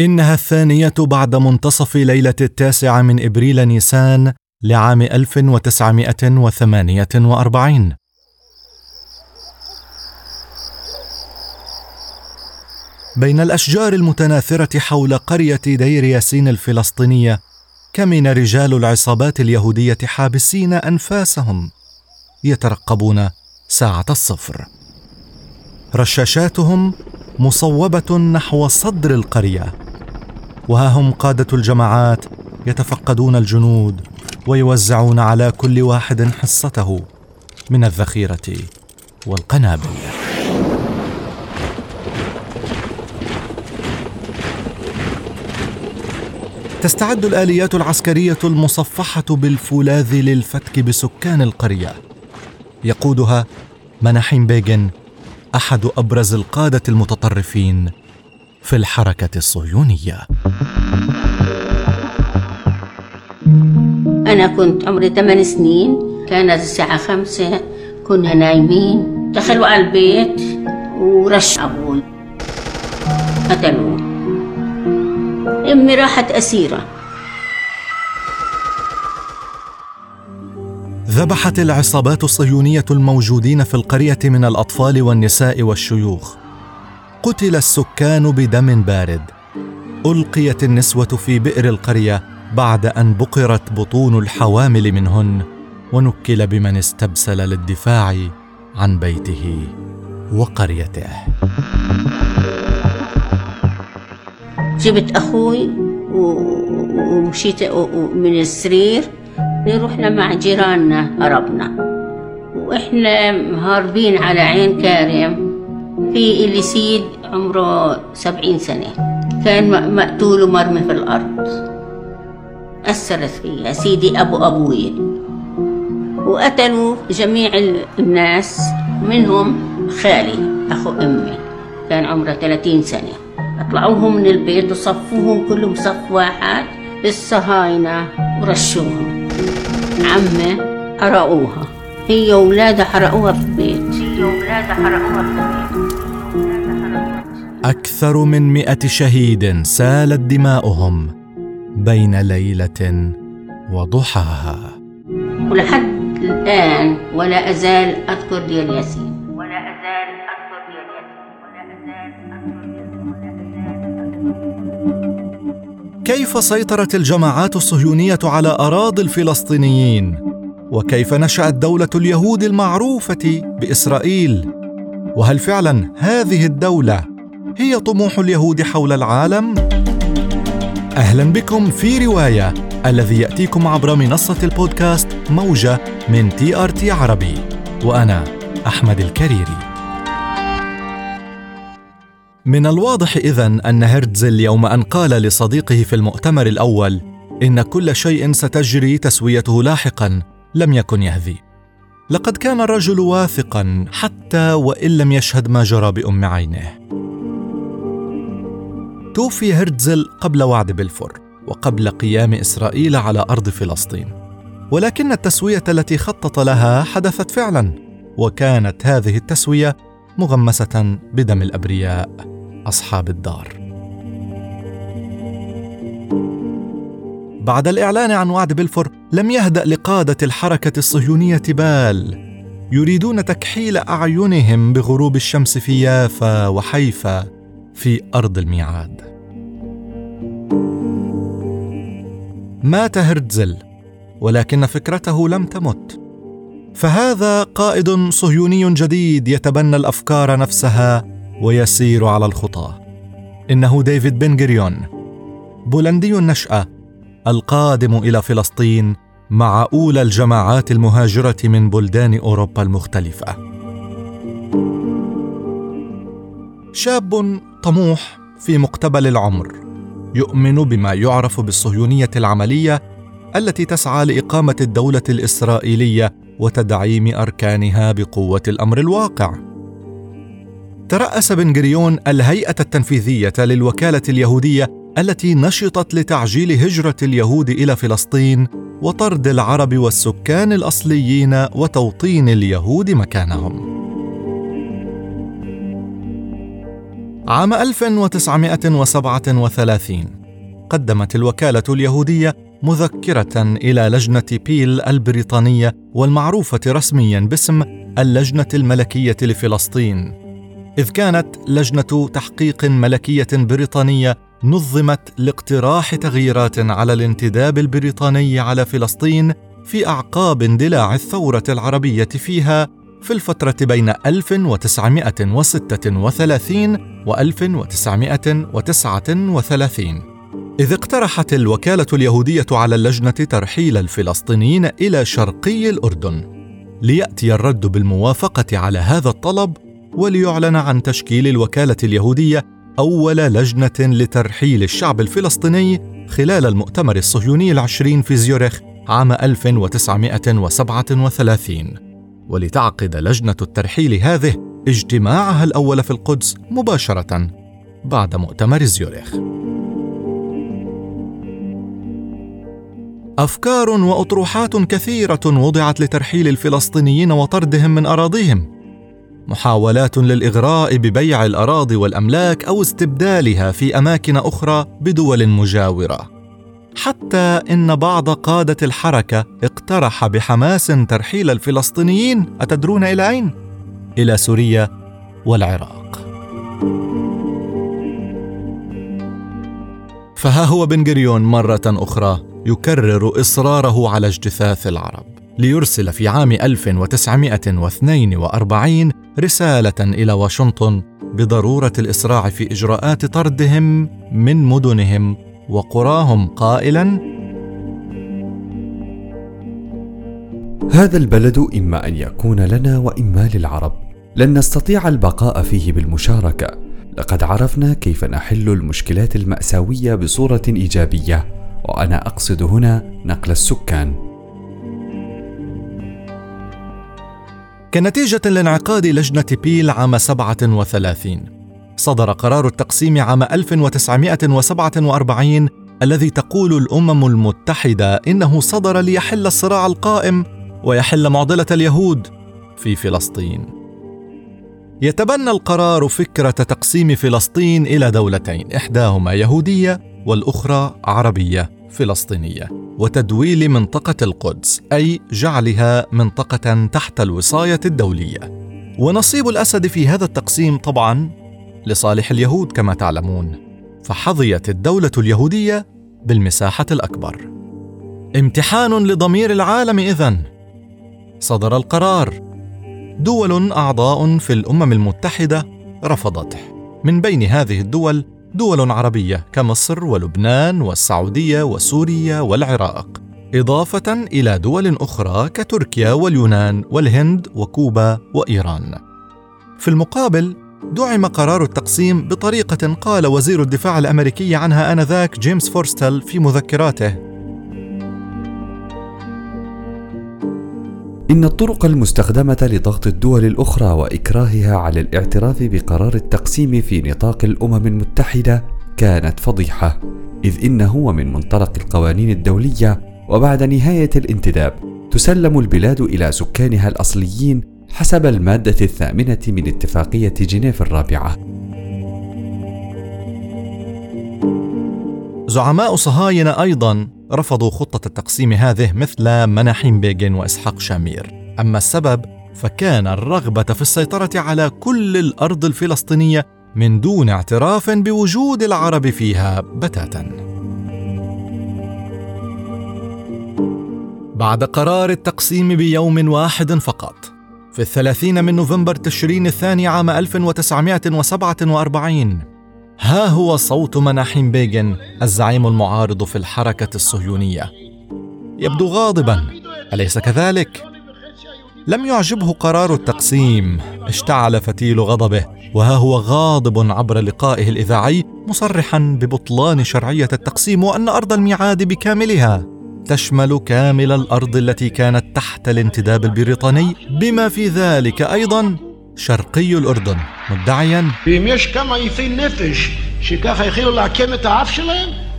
إنها الثانية بعد منتصف ليلة التاسع من إبريل نيسان لعام 1948 بين الأشجار المتناثرة حول قرية دير ياسين الفلسطينية كمن رجال العصابات اليهودية حابسين أنفاسهم. يترقبون ساعة الصفر. رشاشاتهم مصوبة نحو صدر القرية. وها هم قادة الجماعات يتفقدون الجنود ويوزعون على كل واحد حصته من الذخيرة والقنابل. تستعد الآليات العسكرية المصفحة بالفولاذ للفتك بسكان القرية. يقودها مناحيم بيغن أحد أبرز القادة المتطرفين في الحركة الصهيونية. أنا كنت عمري ثمان سنين كانت الساعة خمسة كنا نايمين دخلوا على البيت ورش أبوي قتلوه أمي راحت أسيرة. ذبحت العصابات الصهيونية الموجودين في القرية من الأطفال والنساء والشيوخ. قتل السكان بدم بارد. ألقيت النسوة في بئر القرية بعد أن بقرت بطون الحوامل منهن ونكل بمن استبسل للدفاع عن بيته وقريته. جبت أخوي ومشيت من السرير رحنا مع جيراننا هربنا وإحنا هاربين على عين كارم في اللي سيد عمره سبعين سنة. كان مقتول ومرمي في الأرض. أثرت فيها سيدي أبو أبوي. وقتلوا جميع الناس منهم خالي أخو أمي. كان عمره 30 سنة. طلعوهم من البيت وصفوهم كلهم صف واحد للصهاينة ورشوهم عمة حرقوها. هي وولادها حرقوها أكثر من مئة شهيد سالت دماؤهم بين ليلة وضحاها. ولحد الآن ولا أزال أذكر دير ياسين ولا أزال أذكر دير ياسين ولا أزال أذكر دير كيف سيطرت الجماعات الصهيونية على أراضي الفلسطينيين؟ وكيف نشأت دولة اليهود المعروفة بإسرائيل؟ وهل فعلا هذه الدولة هي طموح اليهود حول العالم؟ أهلا بكم في رواية الذي يأتيكم عبر منصة البودكاست موجة من تي آر تي عربي وأنا أحمد الكريري من الواضح إذن أن هرتزل يوم أن قال لصديقه في المؤتمر الأول إن كل شيء ستجري تسويته لاحقا لم يكن يهذي. لقد كان الرجل واثقا حتى وإن لم يشهد ما جرى بأم عينه توفي هرتزل قبل وعد بلفور وقبل قيام إسرائيل على أرض فلسطين. ولكن التسوية التي خطط لها حدثت فعلا وكانت هذه التسوية مغمسة بدم الأبرياء أصحاب الدار. بعد الإعلان عن وعد بلفور لم يهدأ لقادة الحركة الصهيونية بال يريدون تكحيل أعينهم بغروب الشمس في يافا وحيفا في أرض الميعاد. مات هرتزل ولكن فكرته لم تمت. فهذا قائد صهيوني جديد يتبنى الأفكار نفسها ويسير على الخطى. إنه ديفيد بن جريون بولندي النشأة. القادم إلى فلسطين مع أولى الجماعات المهاجرة من بلدان أوروبا المختلفة. شاب طموح في مقتبل العمر يؤمن بما يعرف بالصهيونية العملية التي تسعى لإقامة الدولة الإسرائيلية وتدعيم أركانها بقوة الأمر الواقع. ترأس بن جريون الهيئة التنفيذية للوكالة اليهودية التي نشطت لتعجيل هجرة اليهود إلى فلسطين وطرد العرب والسكان الأصليين وتوطين اليهود مكانهم. عام 1937 قدمت الوكالة اليهودية مذكرة إلى لجنة بيل البريطانية والمعروفة رسميا باسم اللجنة الملكية لفلسطين إذ كانت لجنة تحقيق ملكية بريطانية نظمت لاقتراح تغييرات على الانتداب البريطاني على فلسطين في أعقاب اندلاع الثورة العربية فيها في الفترة بين 1936 و 1939 إذ اقترحت الوكالة اليهودية على اللجنة ترحيل الفلسطينيين إلى شرقي الأردن ليأتي الرد بالموافقة على هذا الطلب وليعلن عن تشكيل الوكالة اليهودية أول لجنة لترحيل الشعب الفلسطيني خلال المؤتمر الصهيوني العشرين في زيورخ عام 1937 ولتعقد لجنة الترحيل هذه اجتماعها الأول في القدس مباشرة بعد مؤتمر زيورخ. أفكار وأطروحات كثيرة وضعت لترحيل الفلسطينيين وطردهم من أراضيهم محاولات للإغراء ببيع الأراضي والأملاك أو استبدالها في أماكن أخرى بدول مجاورة. حتى إن بعض قادة الحركة اقترح بحماس ترحيل الفلسطينيين أتدرون إلى أين؟ إلى سوريا والعراق. فها هو بن جريون مرة أخرى يكرر إصراره على اجتثاث العرب ليرسل في عام 1942 رسالة إلى واشنطن بضرورة الإسراع في إجراءات طردهم من مدنهم وقراهم قائلا: هذا البلد إما أن يكون لنا وإما للعرب، لن نستطيع البقاء فيه بالمشاركة، لقد عرفنا كيف نحل المشكلات المأساوية بصورة إيجابية، وأنا أقصد هنا نقل السكان. كنتيجة لانعقاد لجنة بيل عام 37 صدر قرار التقسيم عام 1947 الذي تقول الأمم المتحدة إنه صدر ليحل الصراع القائم ويحل معضلة اليهود في فلسطين. يتبنى القرار فكرة تقسيم فلسطين إلى دولتين، إحداهما يهودية والأخرى عربية فلسطينية. وتدويل منطقة القدس أي جعلها منطقة تحت الوصاية الدولية. ونصيب الأسد في هذا التقسيم طبعا لصالح اليهود كما تعلمون، فحظيت الدولة اليهودية بالمساحة الأكبر. امتحان لضمير العالم إذن. صدر القرار. دول أعضاء في الأمم المتحدة رفضته. من بين هذه الدول دول عربية كمصر ولبنان والسعودية وسوريا والعراق، إضافة إلى دول أخرى كتركيا واليونان والهند وكوبا وإيران. في المقابل دعم قرار التقسيم بطريقة قال وزير الدفاع الأمريكي عنها آنذاك جيمس فورستل في مذكراته: إن الطرق المستخدمة لضغط الدول الأخرى وإكراهها على الاعتراف بقرار التقسيم في نطاق الأمم المتحدة كانت فضيحة، إذ إنه ومن منطلق القوانين الدولية وبعد نهاية الانتداب تسلم البلاد إلى سكانها الأصليين حسب المادة الثامنة من اتفاقية جنيف الرابعة. زعماء صهاينة أيضا رفضوا خطة التقسيم هذه مثل مناحيم بيجن وإسحاق شامير أما السبب فكان الرغبة في السيطرة على كل الأرض الفلسطينية من دون اعتراف بوجود العرب فيها بتاتا. بعد قرار التقسيم بيوم واحد فقط في الثلاثين من نوفمبر تشرين الثاني عام 1947 ها هو صوت مناحيم بيغن الزعيم المعارض في الحركة الصهيونية. يبدو غاضبا. أليس كذلك؟ لم يعجبه قرار التقسيم. اشتعل فتيل غضبه. وها هو غاضب عبر لقائه الإذاعي مصرحا ببطلان شرعية التقسيم وأن أرض الميعاد بكاملها. تشمل كامل الأرض التي كانت تحت الانتداب البريطاني. بما في ذلك أيضا شرقي الأردن مدعيا. بيمش كما يثين نفش شكاخ يخيلوا العكامة تعرفش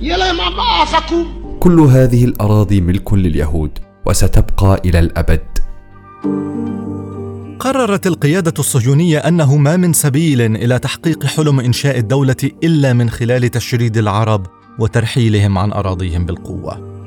يلا ما بعرفكم كل هذه الأراضي ملك لليهود وستبقى إلى الأبد. قررت القيادة الصهيونية أنه ما من سبيل إلى تحقيق حلم إنشاء الدولة إلا من خلال تشريد العرب وترحيلهم عن أراضيهم بالقوة.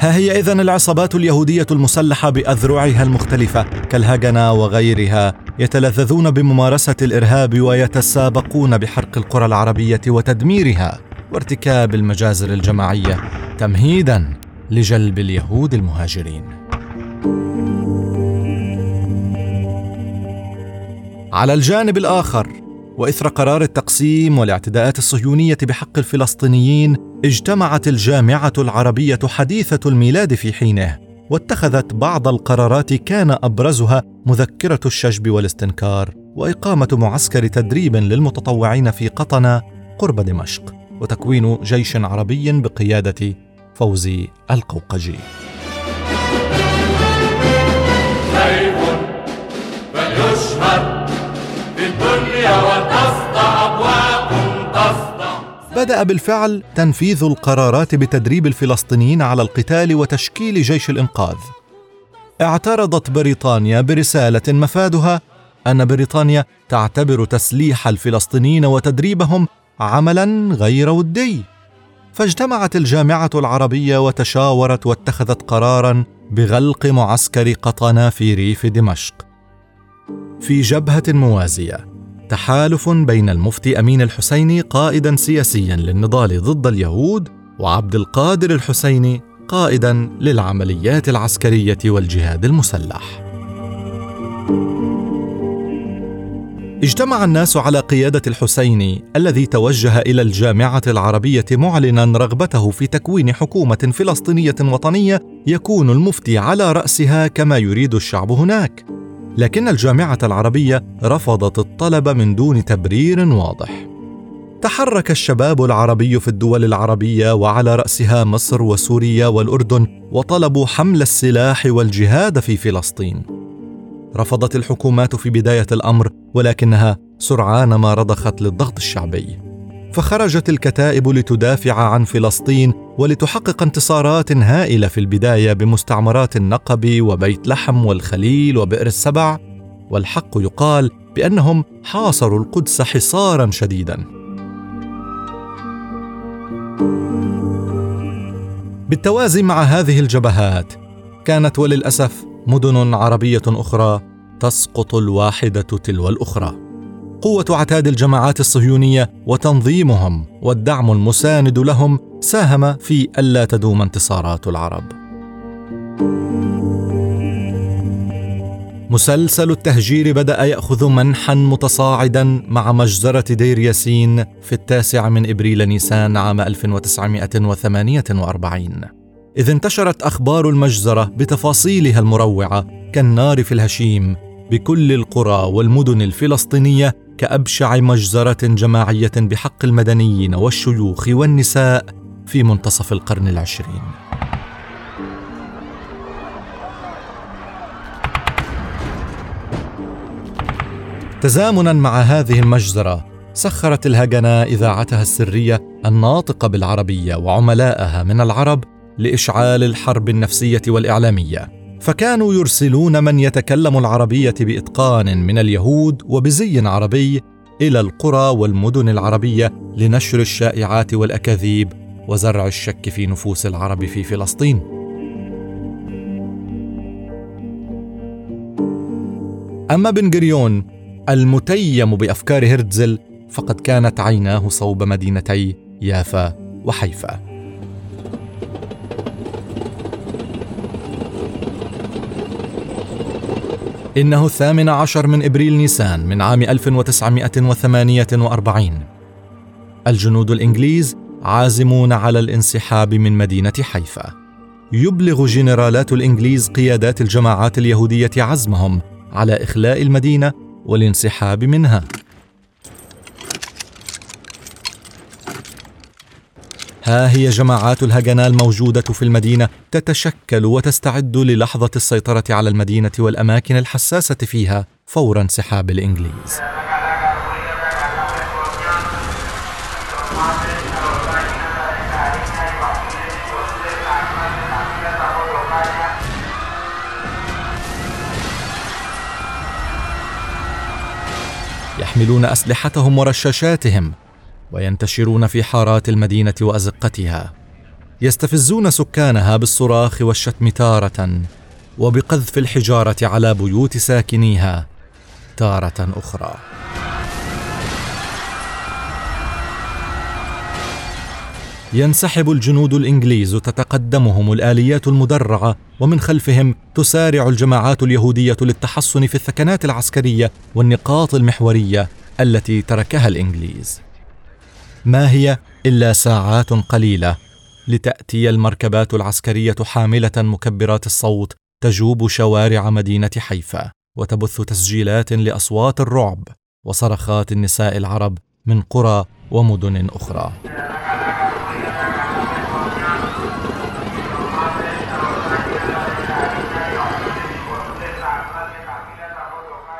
ها هي إذن العصابات اليهودية المسلحة بأذرعها المختلفة كالهجنة وغيرها يتلذذون بممارسة الإرهاب ويتسابقون بحرق القرى العربية وتدميرها وارتكاب المجازر الجماعية تمهيدا لجلب اليهود المهاجرين. على الجانب الآخر وإثر قرار التقسيم والاعتداءات الصهيونية بحق الفلسطينيين اجتمعت الجامعة العربية حديثة الميلاد في حينه واتخذت بعض القرارات كان أبرزها مذكرة الشجب والاستنكار وإقامة معسكر تدريب للمتطوعين في قطنه قرب دمشق وتكوين جيش عربي بقيادة فوزي القوقجي. بدأ بالفعل تنفيذ القرارات بتدريب الفلسطينيين على القتال وتشكيل جيش الإنقاذ. اعترضت بريطانيا برسالة مفادها أن بريطانيا تعتبر تسليح الفلسطينيين وتدريبهم عملا غير ودي. فاجتمعت الجامعة العربية وتشاورت واتخذت قرارا بغلق معسكر قطنا في ريف دمشق. في جبهة موازية. تحالف بين المفتي أمين الحسيني قائدا سياسيا للنضال ضد اليهود وعبد القادر الحسيني قائدا للعمليات العسكرية والجهاد المسلح. اجتمع الناس على قيادة الحسيني الذي توجه إلى الجامعة العربية معلنا رغبته في تكوين حكومة فلسطينية وطنية يكون المفتي على رأسها كما يريد الشعب هناك. لكن الجامعة العربية رفضت الطلب من دون تبرير واضح. تحرك الشباب العربي في الدول العربية وعلى رأسها مصر وسوريا والأردن وطلبوا حمل السلاح والجهاد في فلسطين. رفضت الحكومات في بداية الأمر ولكنها سرعان ما رضخت للضغط الشعبي. فخرجت الكتائب لتدافع عن فلسطين ولتحقق انتصارات هائلة في البداية بمستعمرات النقب وبيت لحم والخليل وبئر السبع والحق يقال بأنهم حاصروا القدس حصارا شديدا. بالتوازي مع هذه الجبهات كانت وللأسف مدن عربية أخرى تسقط الواحدة تلو الأخرى. قوة عتاد الجماعات الصهيونية وتنظيمهم والدعم المساند لهم ساهم في ألا تدوم انتصارات العرب. مسلسل التهجير بدأ يأخذ منحا متصاعدا مع مجزرة دير ياسين في التاسع من إبريل نيسان عام 1948 إذ انتشرت أخبار المجزرة بتفاصيلها المروعة كالنار في الهشيم بكل القرى والمدن الفلسطينية كأبشع مجزرة جماعية بحق المدنيين والشيوخ والنساء في منتصف القرن العشرين. تزامنا مع هذه المجزرة سخرت الهجنة إذاعتها السرية الناطقة بالعربية وعملاءها من العرب لإشعال الحرب النفسية والإعلامية فكانوا يرسلون من يتكلم العربية بإتقان من اليهود وبزي عربي إلى القرى والمدن العربية لنشر الشائعات والأكاذيب وزرع الشك في نفوس العرب في فلسطين. أما بن جريون المتيم بأفكار هرتزل فقد كانت عيناه صوب مدينتي يافا وحيفا. إنه الثامن عشر من إبريل نيسان من عام 1948 الجنود الإنجليز عازمون على الانسحاب من مدينة حيفا يبلغ جنرالات الإنجليز قيادات الجماعات اليهودية عزمهم على إخلاء المدينة والانسحاب منها ها هي جماعات الهجنة الموجودة في المدينة تتشكل وتستعد للحظة السيطرة على المدينة والأماكن الحساسة فيها فور انسحاب الإنجليز. يحملون أسلحتهم ورشاشاتهم وينتشرون في حارات المدينة وأزقتها. يستفزون سكانها بالصراخ والشتم تارة وبقذف الحجارة على بيوت ساكنيها تارة أخرى. ينسحب الجنود الإنجليز تتقدمهم الآليات المدرعة ومن خلفهم تسارع الجماعات اليهودية للتحصن في الثكنات العسكرية والنقاط المحورية التي تركها الإنجليز. ما هي إلا ساعات قليلة لتأتي المركبات العسكرية حاملة مكبرات الصوت تجوب شوارع مدينة حيفا وتبث تسجيلات لأصوات الرعب وصرخات النساء العرب من قرى ومدن أخرى.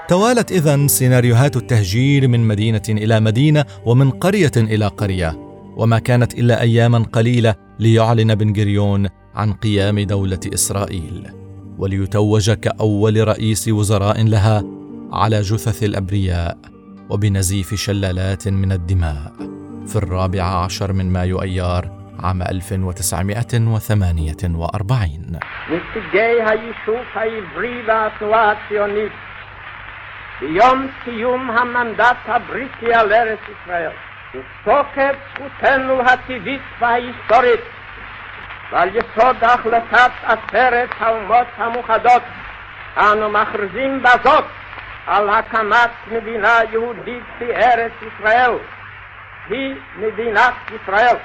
توالت اذا سيناريوهات التهجير من مدينة إلى مدينة ومن قرية إلى قرية. وما كانت إلا أياما قليلة ليعلن بن غريون عن قيام دولة إسرائيل. وليتوج كأول رئيس وزراء لها على جثث الأبرياء وبنزيف شلالات من الدماء في الرابع عشر من مايو أيار عام 1948 ביום סיום המנדט הבריטי על ארץ ישראל, ותוקף זכותנו הטבעית וההיסטורית, ועל יסוד החלטת עשרת האומות המאוחדות, אנו מכריזים בזאת על הקמת מדינה יהודית בארץ ישראל. היא מדינת ישראל.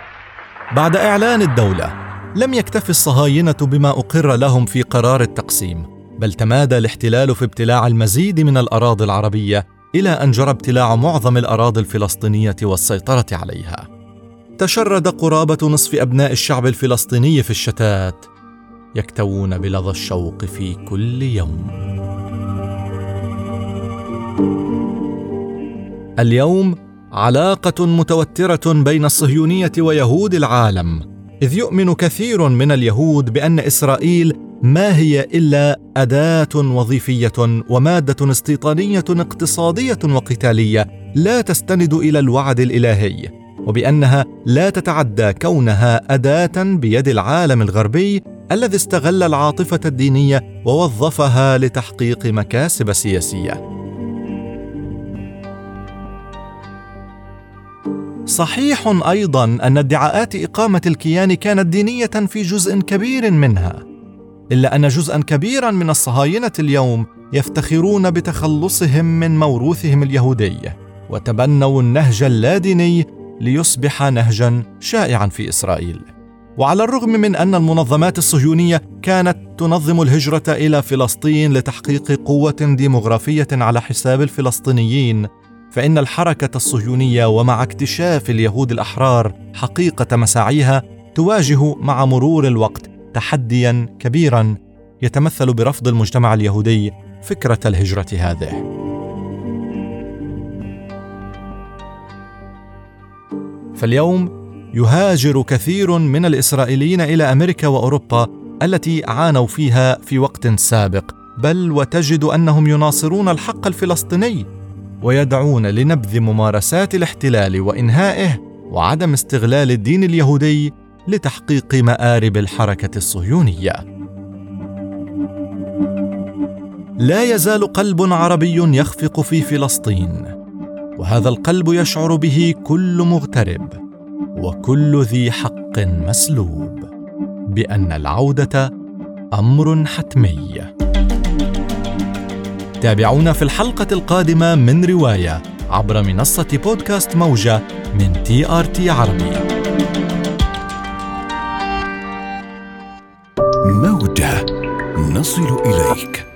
بعد إعلان الدولة لم يكتف الصهاينة بما أقر لهم في قرار التقسيم بل تمادى الاحتلال في ابتلاع المزيد من الأراضي العربية إلى أن جرى ابتلاع معظم الأراضي الفلسطينية والسيطرة عليها. تشرد قرابة نصف أبناء الشعب الفلسطيني في الشتات يكتوون بلظى الشوق في كل يوم. اليوم علاقة متوترة بين الصهيونية ويهود العالم إذ يؤمن كثير من اليهود بأن إسرائيل ما هي إلا أداة وظيفية ومادة استيطانية اقتصادية وقتالية لا تستند إلى الوعد الإلهي وبأنها لا تتعدى كونها أداة بيد العالم الغربي الذي استغل العاطفة الدينية ووظفها لتحقيق مكاسب سياسية. صحيح أيضا أن ادعاءات إقامة الكيان كانت دينية في جزء كبير منها. إلا أن جزءا كبيرا من الصهاينة اليوم يفتخرون بتخلصهم من موروثهم اليهودي وتبنوا النهج اللاديني ليصبح نهجا شائعا في إسرائيل. وعلى الرغم من أن المنظمات الصهيونية كانت تنظم الهجرة إلى فلسطين لتحقيق قوة ديمغرافية على حساب الفلسطينيين فإن الحركة الصهيونية ومع اكتشاف اليهود الأحرار حقيقة مساعيها تواجه مع مرور الوقت تحديا كبيرا يتمثل برفض المجتمع اليهودي فكرة الهجرة هذه. فاليوم يهاجر كثير من الإسرائيليين إلى أمريكا وأوروبا التي عانوا فيها في وقت سابق. بل وتجد أنهم يناصرون الحق الفلسطيني ويدعون لنبذ ممارسات الاحتلال وإنهائه وعدم استغلال الدين اليهودي لتحقيق مآرب الحركة الصهيونية. لا يزال قلب عربي يخفق في فلسطين، وهذا القلب يشعر به كل مغترب وكل ذي حق مسلوب بأن العودة أمر حتمي. تابعونا في الحلقة القادمة من رواية عبر منصة بودكاست موجة من تي آر تي عربي. نصل إليك.